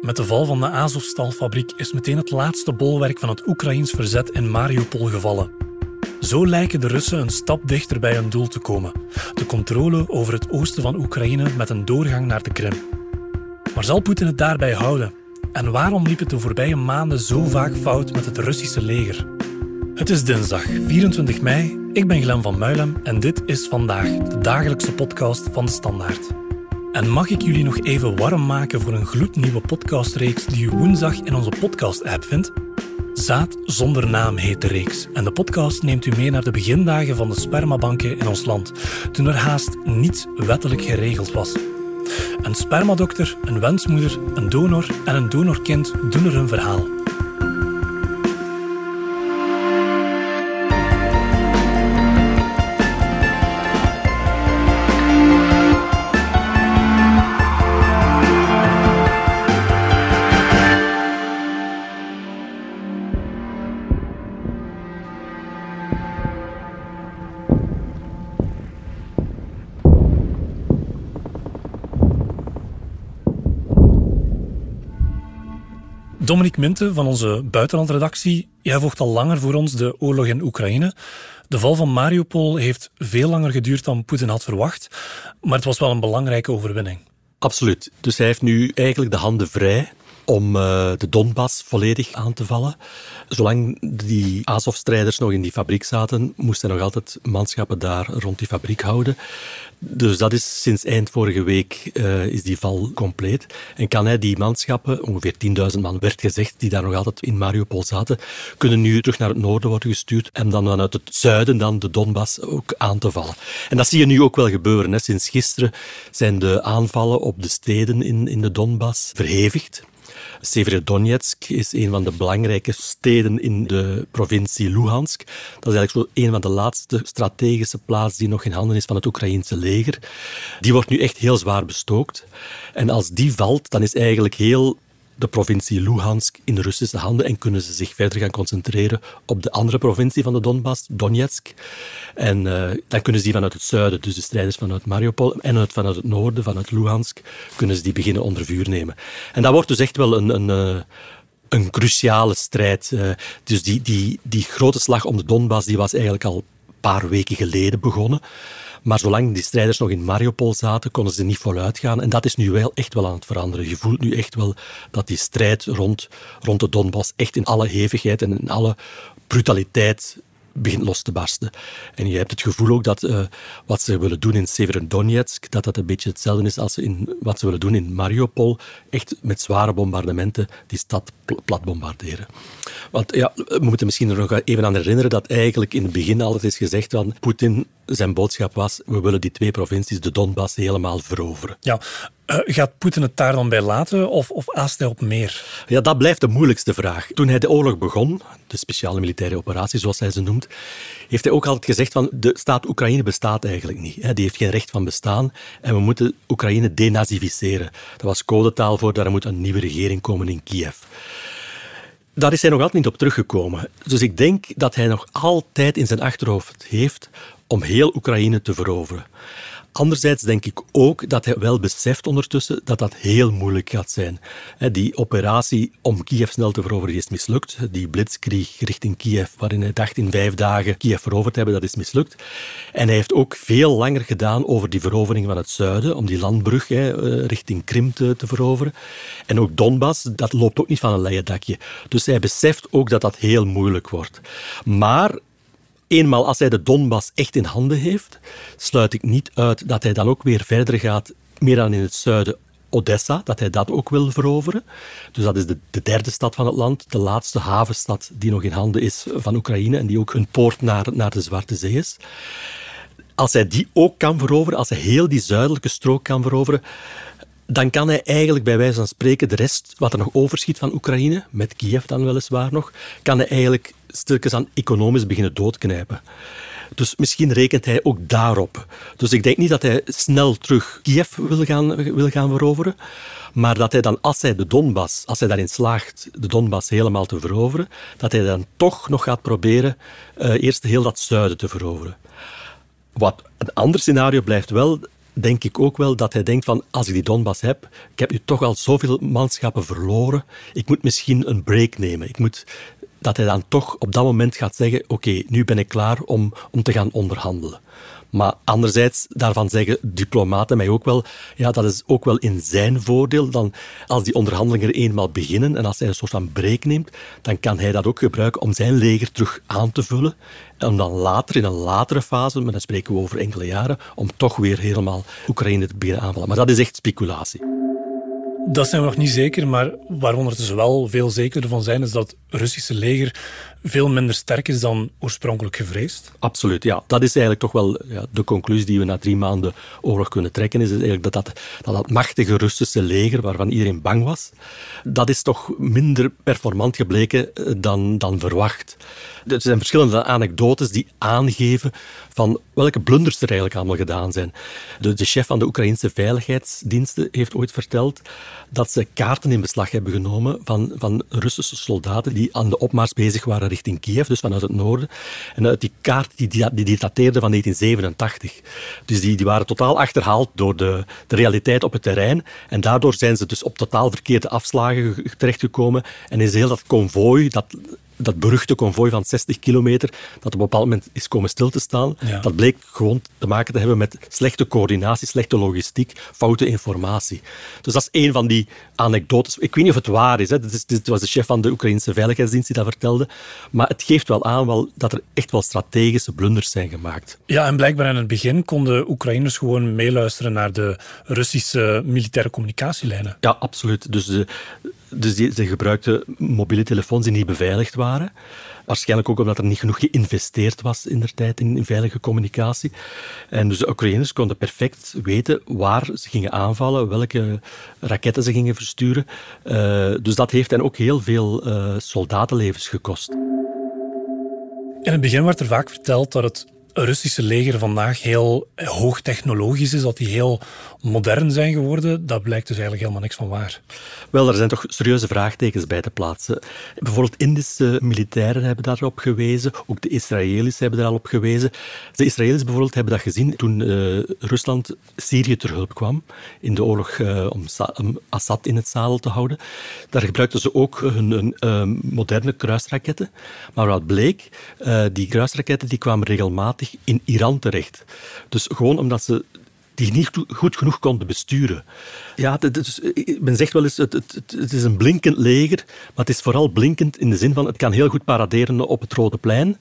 Met de val van de Azovstalfabriek is meteen het laatste bolwerk van het Oekraïns verzet in Mariupol gevallen. Zo lijken de Russen een stap dichter bij hun doel te komen: de controle over het oosten van Oekraïne met een doorgang naar de Krim. Maar zal Poetin het daarbij houden? En waarom liep het de voorbije maanden zo vaak fout met het Russische leger? Het is dinsdag 24 mei. Ik ben Glen van Muilem en dit is vandaag de dagelijkse podcast van de Standaard. En mag ik jullie nog even warm maken voor een gloednieuwe podcastreeks die u woensdag in onze podcast-app vindt? Zaad zonder naam heet de reeks. En de podcast neemt u mee naar de begindagen van de spermabanken in ons land, toen er haast niets wettelijk geregeld was. Een spermadokter, een wensmoeder, een donor en een donorkind doen er hun verhaal. Dominique Minte van onze buitenlandredactie. Jij volgt al langer voor ons de oorlog in Oekraïne. De val van Mariupol heeft veel langer geduurd dan Poetin had verwacht, maar het was wel een belangrijke overwinning. Absoluut. Dus hij heeft nu eigenlijk de handen vrij om uh, de Donbass volledig aan te vallen. Zolang die Azov-strijders nog in die fabriek zaten, moest hij nog altijd manschappen daar rond die fabriek houden. Dus dat is sinds eind vorige week uh, is die val compleet. En kan hij die manschappen, ongeveer 10.000 man werd gezegd, die daar nog altijd in Mariupol zaten, kunnen nu terug naar het noorden worden gestuurd en dan vanuit het zuiden dan de Donbass ook aan te vallen. En dat zie je nu ook wel gebeuren. Hè. Sinds gisteren zijn de aanvallen op de steden in, in de Donbass verhevigd. Severodonetsk is een van de belangrijke steden in de provincie Luhansk. Dat is eigenlijk zo een van de laatste strategische plaatsen die nog in handen is van het Oekraïense leger. Die wordt nu echt heel zwaar bestookt. En als die valt, dan is eigenlijk heel de provincie Luhansk in de Russische handen en kunnen ze zich verder gaan concentreren op de andere provincie van de Donbass, Donetsk. En uh, dan kunnen ze die vanuit het zuiden, dus de strijders vanuit Mariupol en vanuit het noorden, vanuit Luhansk, kunnen ze die beginnen onder vuur nemen. En dat wordt dus echt wel een, een, eh, een cruciale strijd. Uh, dus die, die, die grote slag om de Donbass die was eigenlijk al een paar weken geleden begonnen. Maar zolang die strijders nog in Mariupol zaten, konden ze niet voluit gaan. En dat is nu wel echt wel aan het veranderen. Je voelt nu echt wel dat die strijd rond, rond de Donbass echt in alle hevigheid en in alle brutaliteit begint los te barsten. En je hebt het gevoel ook dat uh, wat ze willen doen in Severodonetsk, dat dat een beetje hetzelfde is als in, wat ze willen doen in Mariupol. Echt met zware bombardementen die stad plat bombarderen. Want ja, we moeten misschien nog even aan herinneren dat eigenlijk in het begin altijd is gezegd van Poetin, zijn boodschap was, we willen die twee provincies, de Donbass, helemaal veroveren. Ja, uh, gaat Poetin het daar dan bij laten of, of aast hij op meer? Ja, dat blijft de moeilijkste vraag. Toen hij de oorlog begon, de speciale militaire operatie zoals hij ze noemt, heeft hij ook altijd gezegd van de staat Oekraïne bestaat eigenlijk niet. Die heeft geen recht van bestaan en we moeten Oekraïne denazificeren. Dat was codetaal voor daar moet een nieuwe regering komen in Kiev. Daar is hij nog altijd niet op teruggekomen. Dus ik denk dat hij nog altijd in zijn achterhoofd heeft om heel Oekraïne te veroveren. Anderzijds denk ik ook dat hij wel beseft ondertussen dat dat heel moeilijk gaat zijn. Die operatie om Kiev snel te veroveren is mislukt. Die blitzkrieg richting Kiev, waarin hij dacht in vijf dagen Kiev veroverd te hebben, dat is mislukt. En hij heeft ook veel langer gedaan over die verovering van het zuiden, om die landbrug eh, richting Krim te, te veroveren. En ook Donbass, dat loopt ook niet van een leien dakje. Dus hij beseft ook dat dat heel moeilijk wordt. Maar eenmaal als hij de Donbass echt in handen heeft, sluit ik niet uit dat hij dan ook weer verder gaat, meer dan in het zuiden, Odessa, dat hij dat ook wil veroveren. Dus dat is de, de, derde stad van het land, de laatste havenstad die nog in handen is van Oekraïne en die ook een poort naar, naar de Zwarte Zee is. Als hij die ook kan veroveren, als hij heel die zuidelijke strook kan veroveren, dan kan hij eigenlijk bij wijze van spreken de rest, wat er nog overschiet van Oekraïne, met Kiev dan weliswaar nog, kan hij eigenlijk stilkens aan economisch beginnen doodknijpen. Dus misschien rekent hij ook daarop. Dus ik denk niet dat hij snel terug Kiev wil gaan, wil gaan veroveren. Maar dat hij dan, als hij de Donbass, als hij daarin slaagt de Donbass helemaal te veroveren, dat hij dan toch nog gaat proberen uh, eerst heel dat zuiden te veroveren. Wat een ander scenario blijft wel denk ik ook wel dat hij denkt van als ik die Donbass heb, ik heb nu toch al zoveel manschappen verloren, ik moet misschien een break nemen. Ik moet, dat hij dan toch op dat moment gaat zeggen, oké, nu ben ik klaar om, om te gaan onderhandelen. Maar anderzijds, daarvan zeggen diplomaten mij ook wel, ja, dat is ook wel in zijn voordeel. Dan, als die onderhandelingen er eenmaal beginnen en als hij een soort van break neemt, dan kan hij dat ook gebruiken om zijn leger terug aan te vullen. En dan later, in een latere fase, maar dan spreken we over enkele jaren, om toch weer helemaal Oekraïne te beginnen aanvallen. Maar dat is echt speculatie. Dat zijn we nog niet zeker, maar waar we dus wel veel zekerder van zijn, is dat het Russische leger veel minder sterk is dan oorspronkelijk gevreesd. Absoluut, ja. Dat is eigenlijk toch wel ja, de conclusie die we na drie maanden oorlog kunnen trekken. Is eigenlijk dat dat, dat dat machtige Russische leger, waarvan iedereen bang was, dat is toch minder performant gebleken eh, dan, dan verwacht. Er zijn verschillende anekdotes die aangeven van welke blunders er eigenlijk allemaal gedaan zijn. De, de chef van de Oekraïnse veiligheidsdiensten heeft ooit verteld dat ze kaarten in beslag hebben genomen van, van Russische soldaten die aan de opmars bezig waren richting Kiev, dus vanuit het noorden. En uit die kaart die, die, die dateerde van 1987. Dus die, die waren totaal achterhaald door de, de realiteit op het terrein. En daardoor zijn ze dus op totaal verkeerde afslagen terechtgekomen. En is heel dat konvooi, dat dat beruchte konvooi van 60 kilometer, dat op een bepaald moment is komen stil te staan, dat bleek gewoon te maken te hebben met slechte coördinatie, slechte logistiek, foute informatie. Dus dat is een van die anekdotes. Ik weet niet of het waar is. Hè. Dit, is dit was de chef van de Oekraïnse Veiligheidsdienst die dat vertelde. Maar het geeft wel aan wel dat er echt wel strategische blunders zijn gemaakt. Ja, en blijkbaar in het begin konden Oekraïners gewoon meeluisteren naar de Russische militaire communicatielijnen. Ja, absoluut. Dus de, dus die, ze gebruikten mobiele telefoons die niet beveiligd waren. Waarschijnlijk ook omdat er niet genoeg geïnvesteerd was in de tijd in, veilige communicatie. En dus de Oekraïners konden perfect weten waar ze gingen aanvallen, welke raketten ze gingen versturen. Uh, dus dat heeft hen ook heel veel uh, soldatenlevens gekost. In het begin werd er vaak verteld dat het Russische leger vandaag heel hoogtechnologisch is, dat die heel modern zijn geworden, dat blijkt dus eigenlijk helemaal niks van waar. Wel, er zijn toch serieuze vraagtekens bij te plaatsen. Bijvoorbeeld Indische militairen hebben daarop gewezen, ook de Israëli's hebben daar al op gewezen. De Israëli's bijvoorbeeld hebben dat gezien toen uh, Rusland Syrië ter hulp kwam in de oorlog uh, om, Assad in het zadel te houden. Daar gebruikten ze ook hun, uh, moderne kruisraketten. Maar wat bleek, die kruisraketten die kwamen regelmatig in Iran terecht. Dus gewoon omdat ze die niet goed genoeg konden besturen. Ja, dus, men zegt wel eens, het, het, het, is een blinkend leger, maar het is vooral blinkend in de zin van, het kan heel goed paraderen op het Rode Plein.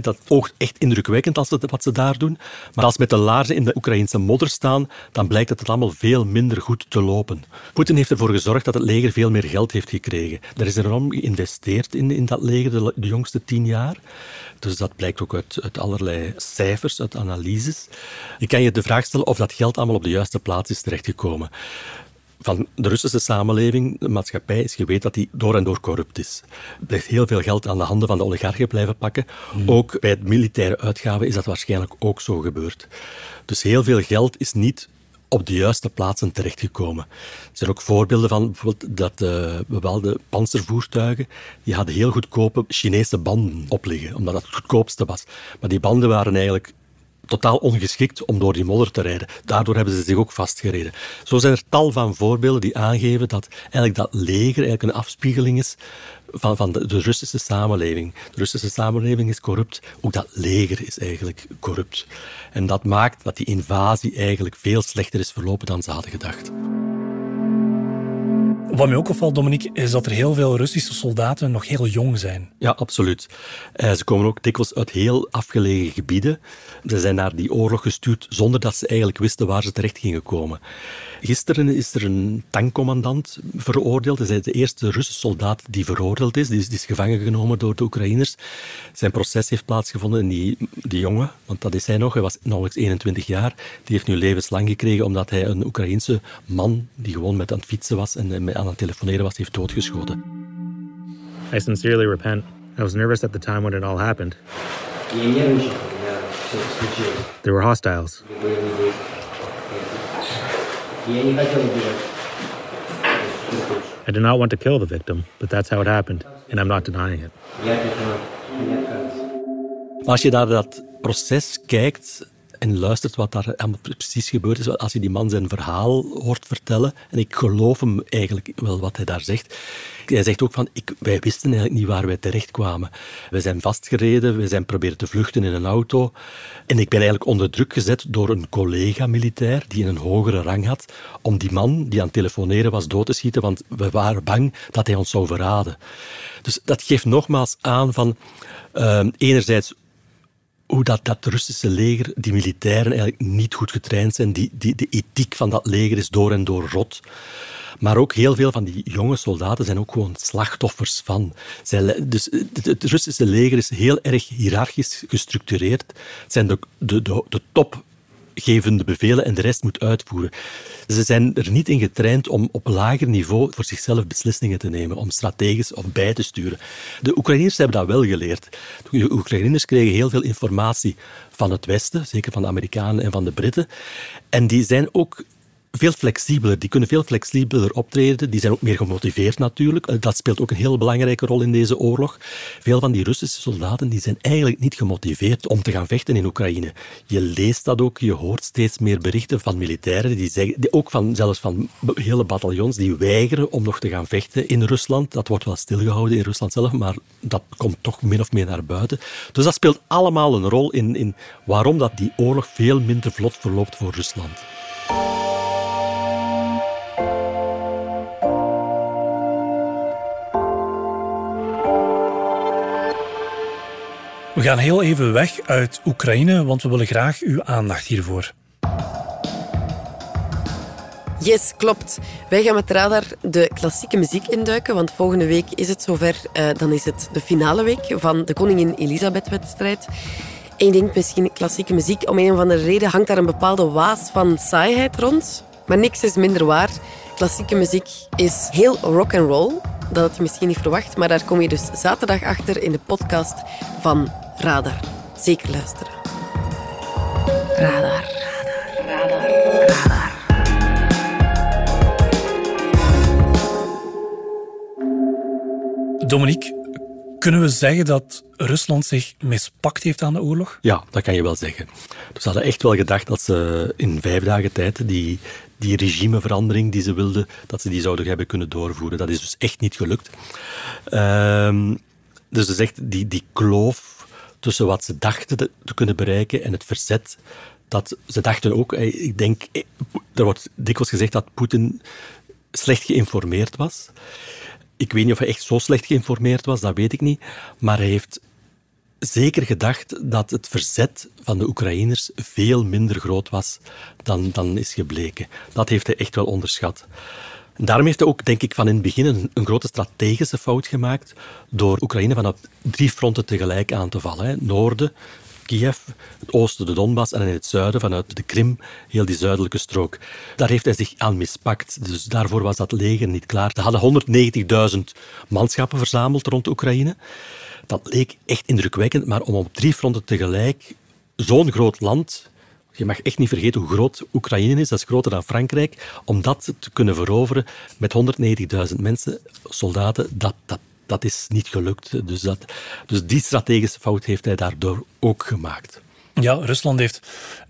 Dat oogt echt indrukwekkend als het, wat ze daar doen. Maar als met de laarzen in de Oekraïnse modder staan, dan blijkt het allemaal veel minder goed te lopen. Poetin heeft ervoor gezorgd dat het leger veel meer geld heeft gekregen. Er is enorm geïnvesteerd in, in dat leger de, jongste tien jaar. Dus dat blijkt ook uit, uit allerlei cijfers, uit analyses. Je kan je de vraag stellen of dat geld allemaal op de juiste plaats is terechtgekomen van de Russische samenleving, de maatschappij, is geweten dat die door en door corrupt is. Er is heel veel geld aan de handen van de oligarchen blijven pakken. Hmm. Ook bij het militaire uitgaven is dat waarschijnlijk ook zo gebeurd. Dus heel veel geld is niet op de juiste plaatsen terechtgekomen. Er zijn ook voorbeelden van bijvoorbeeld dat uh, bepaalde panzervoertuigen die hadden heel goedkope Chinese banden opliggen, omdat dat het goedkoopste was. Maar die banden waren eigenlijk totaal ongeschikt om door die modder te rijden. Daardoor hebben ze zich ook vastgereden. Zo zijn er tal van voorbeelden die aangeven dat eigenlijk dat leger eigenlijk een afspiegeling is van, van de, de, Russische samenleving. De Russische samenleving is corrupt, ook dat leger is eigenlijk corrupt. En dat maakt dat die invasie eigenlijk veel slechter is verlopen dan ze hadden gedacht. Wat mij ook opvalt, Dominique, is dat er heel veel Russische soldaten nog heel jong zijn. Ja, absoluut. Eh, ze komen ook dikwijls uit heel afgelegen gebieden. Ze zijn naar die oorlog gestuurd zonder dat ze eigenlijk wisten waar ze terecht gingen komen. Gisteren is er een tankcommandant veroordeeld. Hij is de eerste Russische soldaat die veroordeeld is. Die is, is gevangen genomen door de Oekraïners. Zijn proces heeft plaatsgevonden en die, die jongen, want dat is hij nog, hij was nauwelijks 21 jaar, die heeft nu levenslang gekregen omdat hij een Oekraïense man die gewoon met aan het fietsen was en aan het telefoneren was, heeft doodgeschoten. I sincerely repent. I was nervous at the time when it all happened. There were hostiles. I did not want to kill the victim, but that's how it happened, and I'm not denying it. Als je naar dat proces kijkt en luistert wat daar precies gebeurd is, als je die man zijn verhaal hoort vertellen, en ik geloof hem eigenlijk wel wat hij daar zegt, hij zegt ook van, ik, wij wisten eigenlijk niet waar wij terecht kwamen. We zijn vastgereden, we zijn proberen te vluchten in een auto. En ik ben eigenlijk onder druk gezet door een collega-militair die een hogere rang had, om die man die aan het telefoneren was dood te schieten, want we waren bang dat hij ons zou verraden. Dus dat geeft nogmaals aan van, uh, enerzijds hoe dat, dat Russische leger, die militairen eigenlijk niet goed getraind zijn. Die, die, de ethiek van dat leger is door en door rot. Maar ook heel veel van die jonge soldaten zijn ook gewoon slachtoffers van. Dus het Russische leger is heel erg hiërarchisch gestructureerd. Het zijn de, de, de top gevende bevelen en de rest moet uitvoeren. Ze zijn er niet in getraind om op lager niveau voor zichzelf beslissingen te nemen, om strategisch of bij te sturen. De Oekraïners hebben dat wel geleerd. De Oekraïners kregen heel veel informatie van het Westen, zeker van de Amerikanen en van de Britten. En die zijn ook veel flexibeler. Die kunnen veel flexibeler optreden. Die zijn ook meer gemotiveerd natuurlijk. Eh, dat speelt ook een heel belangrijke rol in deze oorlog. Veel van die Russische soldaten die zijn eigenlijk niet gemotiveerd om te gaan vechten in Oekraïne. Je leest dat ook. Je hoort steeds meer berichten van militairen, die zeggen, ook van, zelfs van hele bataljons, die weigeren om nog te gaan vechten in Rusland. Dat wordt wel stilgehouden in Rusland zelf, maar dat komt toch min of meer naar buiten. Dus dat speelt allemaal een rol in, in waarom dat die oorlog veel minder vlot verloopt voor Rusland. Gaan heel even weg uit Oekraïne, want we willen graag uw aandacht hiervoor. Yes, klopt. Wij gaan met Radar de klassieke muziek induiken, want volgende week is het zover. Uh, dan is het de finale week van de Koningin Elisabeth-wedstrijd. En ik denk misschien klassieke muziek, om een of andere reden hangt daar een bepaalde waas van saaiheid rond. Maar niks is minder waar. Klassieke muziek is heel rock and roll. Dat had je misschien niet verwacht, maar daar kom je dus zaterdag achter in de podcast van Radar. Zeker luisteren. Radar. Radar. Radar. Radar. Dominique, kunnen we zeggen dat Rusland zich mispakt heeft aan de oorlog? Ja, dat kan je wel zeggen. Dus ze hadden echt wel gedacht dat ze in vijf dagen tijd die, die regimeverandering die ze wilden, dat ze die zouden hebben kunnen doorvoeren. Dat is dus echt niet gelukt. Uh, dus ze zegt, die, die kloof tussen wat ze dachten te kunnen bereiken en het verzet. Dat ze dachten ook, eh, ik denk, eh, er wordt dikwijls gezegd dat Poetin slecht geïnformeerd was. Ik weet niet of hij echt zo slecht geïnformeerd was, dat weet ik niet. Maar hij heeft zeker gedacht dat het verzet van de Oekraïners veel minder groot was dan, dan is gebleken. Dat heeft hij echt wel onderschat. Daarom heeft hij ook, denk ik, van in het begin een, grote strategische fout gemaakt door Oekraïne vanaf drie fronten tegelijk aan te vallen. Hè. Noorden, Kiev, het oosten de Donbass en in het zuiden vanuit de Krim, heel die zuidelijke strook. Daar heeft hij zich aan mispakt. Dus daarvoor was dat leger niet klaar. Ze hadden 190.000 manschappen verzameld rond Oekraïne. Dat leek echt indrukwekkend, maar om op drie fronten tegelijk zo'n groot land je mag echt niet vergeten hoe groot Oekraïne is, dat is groter dan Frankrijk. Om dat te kunnen veroveren met 190.000 mensen, soldaten, dat, dat, dat is niet gelukt. Dus, dat, dus die strategische fout heeft hij daardoor ook gemaakt. Ja, Rusland heeft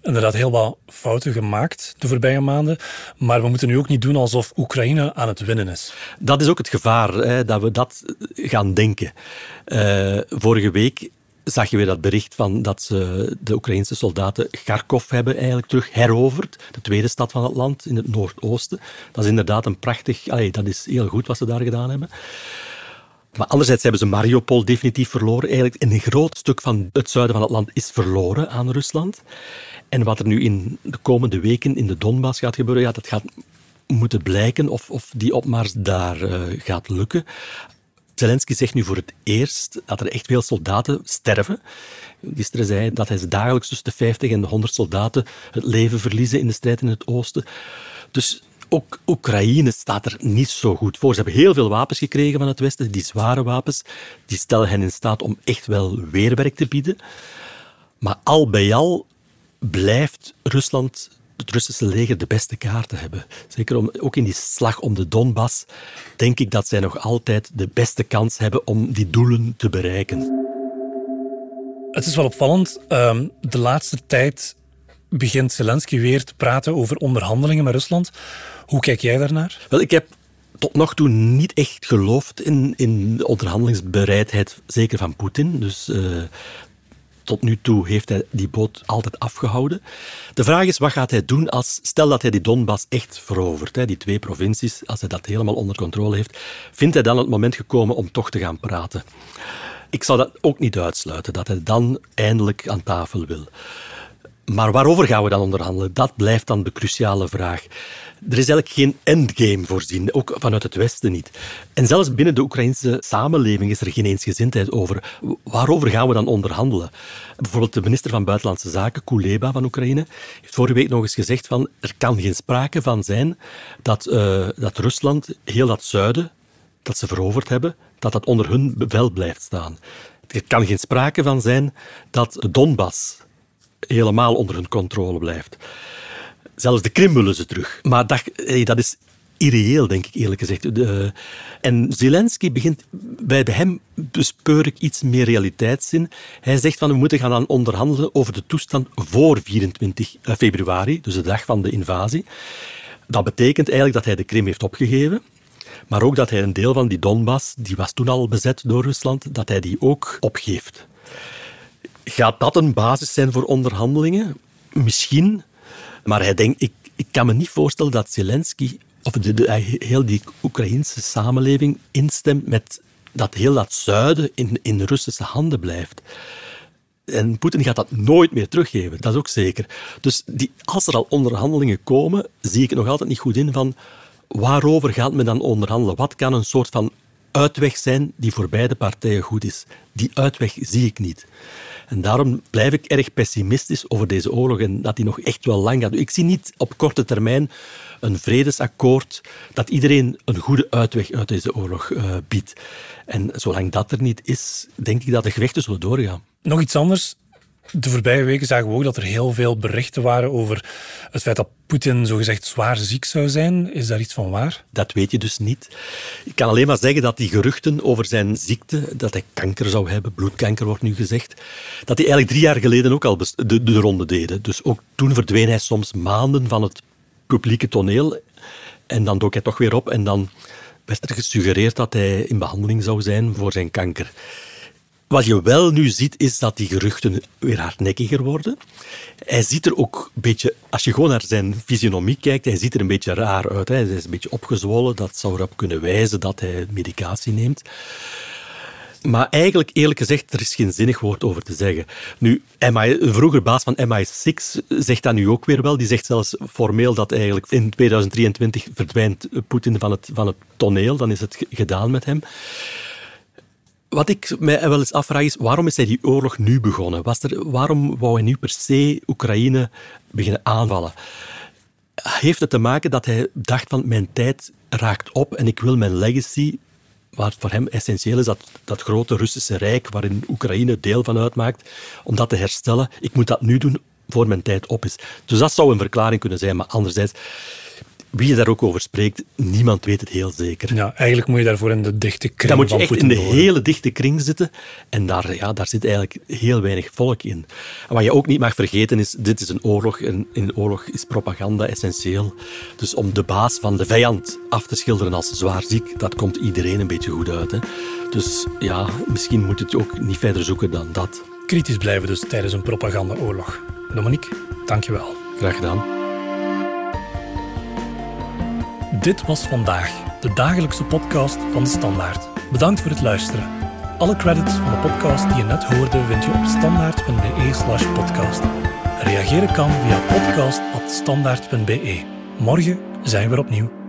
inderdaad heel wat fouten gemaakt de voorbije maanden. Maar we moeten nu ook niet doen alsof Oekraïne aan het winnen is. Dat is ook het gevaar, hè, dat we dat gaan denken. Uh, vorige week zag je weer dat bericht van dat ze de Oekraïnse soldaten Kharkov hebben eigenlijk terug heroverd. De tweede stad van het land in het noordoosten. Dat is inderdaad een prachtig... Dat is heel goed wat ze daar gedaan hebben. Maar anderzijds hebben ze Mariupol definitief verloren. Eigenlijk een groot stuk van het zuiden van het land is verloren aan Rusland. En wat er nu in de komende weken in de Donbass gaat gebeuren, ja, dat gaat moeten blijken of, of die opmars daar uh, gaat lukken. Zelensky zegt nu voor het eerst dat er echt veel soldaten sterven. Gisteren zei hij dat hij dagelijks tussen de 50 en de 100 soldaten het leven verliezen in de strijd in het oosten. Dus ook Oekraïne staat er niet zo goed voor. Ze hebben heel veel wapens gekregen van het Westen, die zware wapens. Die stellen hen in staat om echt wel weerwerk te bieden. Maar al bij al blijft Rusland het Russische leger de beste kaarten hebben. Zeker om, ook in die slag om de Donbass denk ik dat zij nog altijd de beste kans hebben om die doelen te bereiken. Het is wel opvallend. Ehm, de laatste tijd begint Zelensky weer te praten over onderhandelingen met Rusland. Hoe kijk jij daarnaar? Wel, ik heb tot nog toe niet echt geloofd in, in de onderhandelingsbereidheid, zeker van Poetin. Dus uh, tot nu toe heeft hij die boot altijd afgehouden. De vraag is, wat gaat hij doen als, stel dat hij die Donbass echt verovert, hè, die twee provincies, als hij dat helemaal onder controle heeft, vindt hij dan het moment gekomen om toch te gaan praten? Ik zou dat ook niet uitsluiten, dat hij dan eindelijk aan tafel wil. Maar waarover gaan we dan onderhandelen? Dat blijft dan de cruciale vraag. Er is eigenlijk geen endgame voorzien, ook vanuit het Westen niet. En zelfs binnen de Oekraïnse samenleving is er geen eensgezindheid over. Waarover gaan we dan onderhandelen? Bijvoorbeeld de minister van Buitenlandse Zaken, Kuleba van Oekraïne, heeft vorige week nog eens gezegd van er kan geen sprake van zijn dat, uh, dat Rusland heel dat zuiden dat ze veroverd hebben, dat dat onder hun bevel blijft staan. Er kan geen sprake van zijn dat Donbass helemaal onder hun controle blijft. Zelfs de Krim willen ze terug. Maar dat, dat is irreëel, denk ik eerlijk gezegd. De, en Zelensky begint, bij hem bespeur ik iets meer realiteitszin. Hij zegt van we moeten gaan onderhandelen over de toestand voor 24 eh, februari, dus de dag van de invasie. Dat betekent eigenlijk dat hij de Krim heeft opgegeven. Maar ook dat hij een deel van die Donbass, die was toen al bezet door Rusland, dat hij die ook opgeeft. Gaat dat een basis zijn voor onderhandelingen? Misschien. Maar ik, ik kan me niet voorstellen dat Zelensky of de, de, heel die Oekraïnse samenleving instemt met dat heel dat zuiden in, in Russische handen blijft. En Poetin gaat dat nooit meer teruggeven, dat is ook zeker. Dus die, als er al onderhandelingen komen, zie ik nog altijd niet goed in van waarover gaat men dan onderhandelen? Wat kan een soort van uitweg zijn die voor beide partijen goed is? Die uitweg zie ik niet. En daarom blijf ik erg pessimistisch over deze oorlog en dat die nog echt wel lang gaat. Ik zie niet op korte termijn een vredesakkoord dat iedereen een goede uitweg uit deze oorlog uh, biedt. En zolang dat er niet is, denk ik dat de gevechten zullen doorgaan. Nog iets anders. De voorbije weken zagen we ook dat er heel veel berichten waren over het feit dat Poetin zogezegd zwaar ziek zou zijn. Is daar iets van waar? Dat weet je dus niet. Ik kan alleen maar zeggen dat die geruchten over zijn ziekte, dat hij kanker zou hebben, bloedkanker wordt nu gezegd, dat hij eigenlijk drie jaar geleden ook al de, de ronde deden. Dus ook toen verdween hij soms maanden van het publieke toneel en dan dook hij toch weer op en dan werd er gesuggereerd dat hij in behandeling zou zijn voor zijn kanker. Wat je wel nu ziet, is dat die geruchten weer hardnekkiger worden. Hij ziet er ook een beetje, als je gewoon naar zijn fysionomie kijkt, hij ziet er een beetje raar uit. Hij is een beetje opgezwollen, dat zou erop kunnen wijzen dat hij medicatie neemt. Maar eigenlijk, eerlijk gezegd, er is geen zinnig woord over te zeggen. Nu, MI, een vroeger baas van MI6 zegt dat nu ook weer wel. Die zegt zelfs formeel dat eigenlijk in 2023 verdwijnt Poetin van het, van het toneel. Dan is het gedaan met hem. Wat ik mij wel eens afvraag is, waarom is hij die oorlog nu begonnen? Was er, waarom wou hij nu per se Oekraïne beginnen aanvallen? Heeft het te maken dat hij dacht van mijn tijd raakt op en ik wil mijn legacy, waar het voor hem essentieel is, dat, dat grote Russische rijk waarin Oekraïne deel van uitmaakt, om dat te herstellen. Ik moet dat nu doen voor mijn tijd op is. Dus dat zou een verklaring kunnen zijn, maar anderzijds wie je daar ook over spreekt, niemand weet het heel zeker. Ja, eigenlijk moet je daarvoor in de dichte kring Dan moet je echt in de hele dichte kring zitten. En daar, ja, daar zit eigenlijk heel weinig volk in. En wat je ook niet mag vergeten is, dit is een oorlog. En in een oorlog is propaganda essentieel. Dus om de baas van de vijand af te schilderen als zwaar ziek, dat komt iedereen een beetje goed uit. Hè. Dus ja, misschien moet het ook niet verder zoeken dan dat. Kritisch blijven dus tijdens een propagandaoorlog. Dominique, dank je wel. Graag gedaan. Dit was vandaag, de dagelijkse podcast van de Standaard. Bedankt voor het luisteren. Alle credits van de podcast die je net hoorde vind je op standaard.be/slash podcast. Reageren kan via podcast.standaard.be. Morgen zijn we er opnieuw.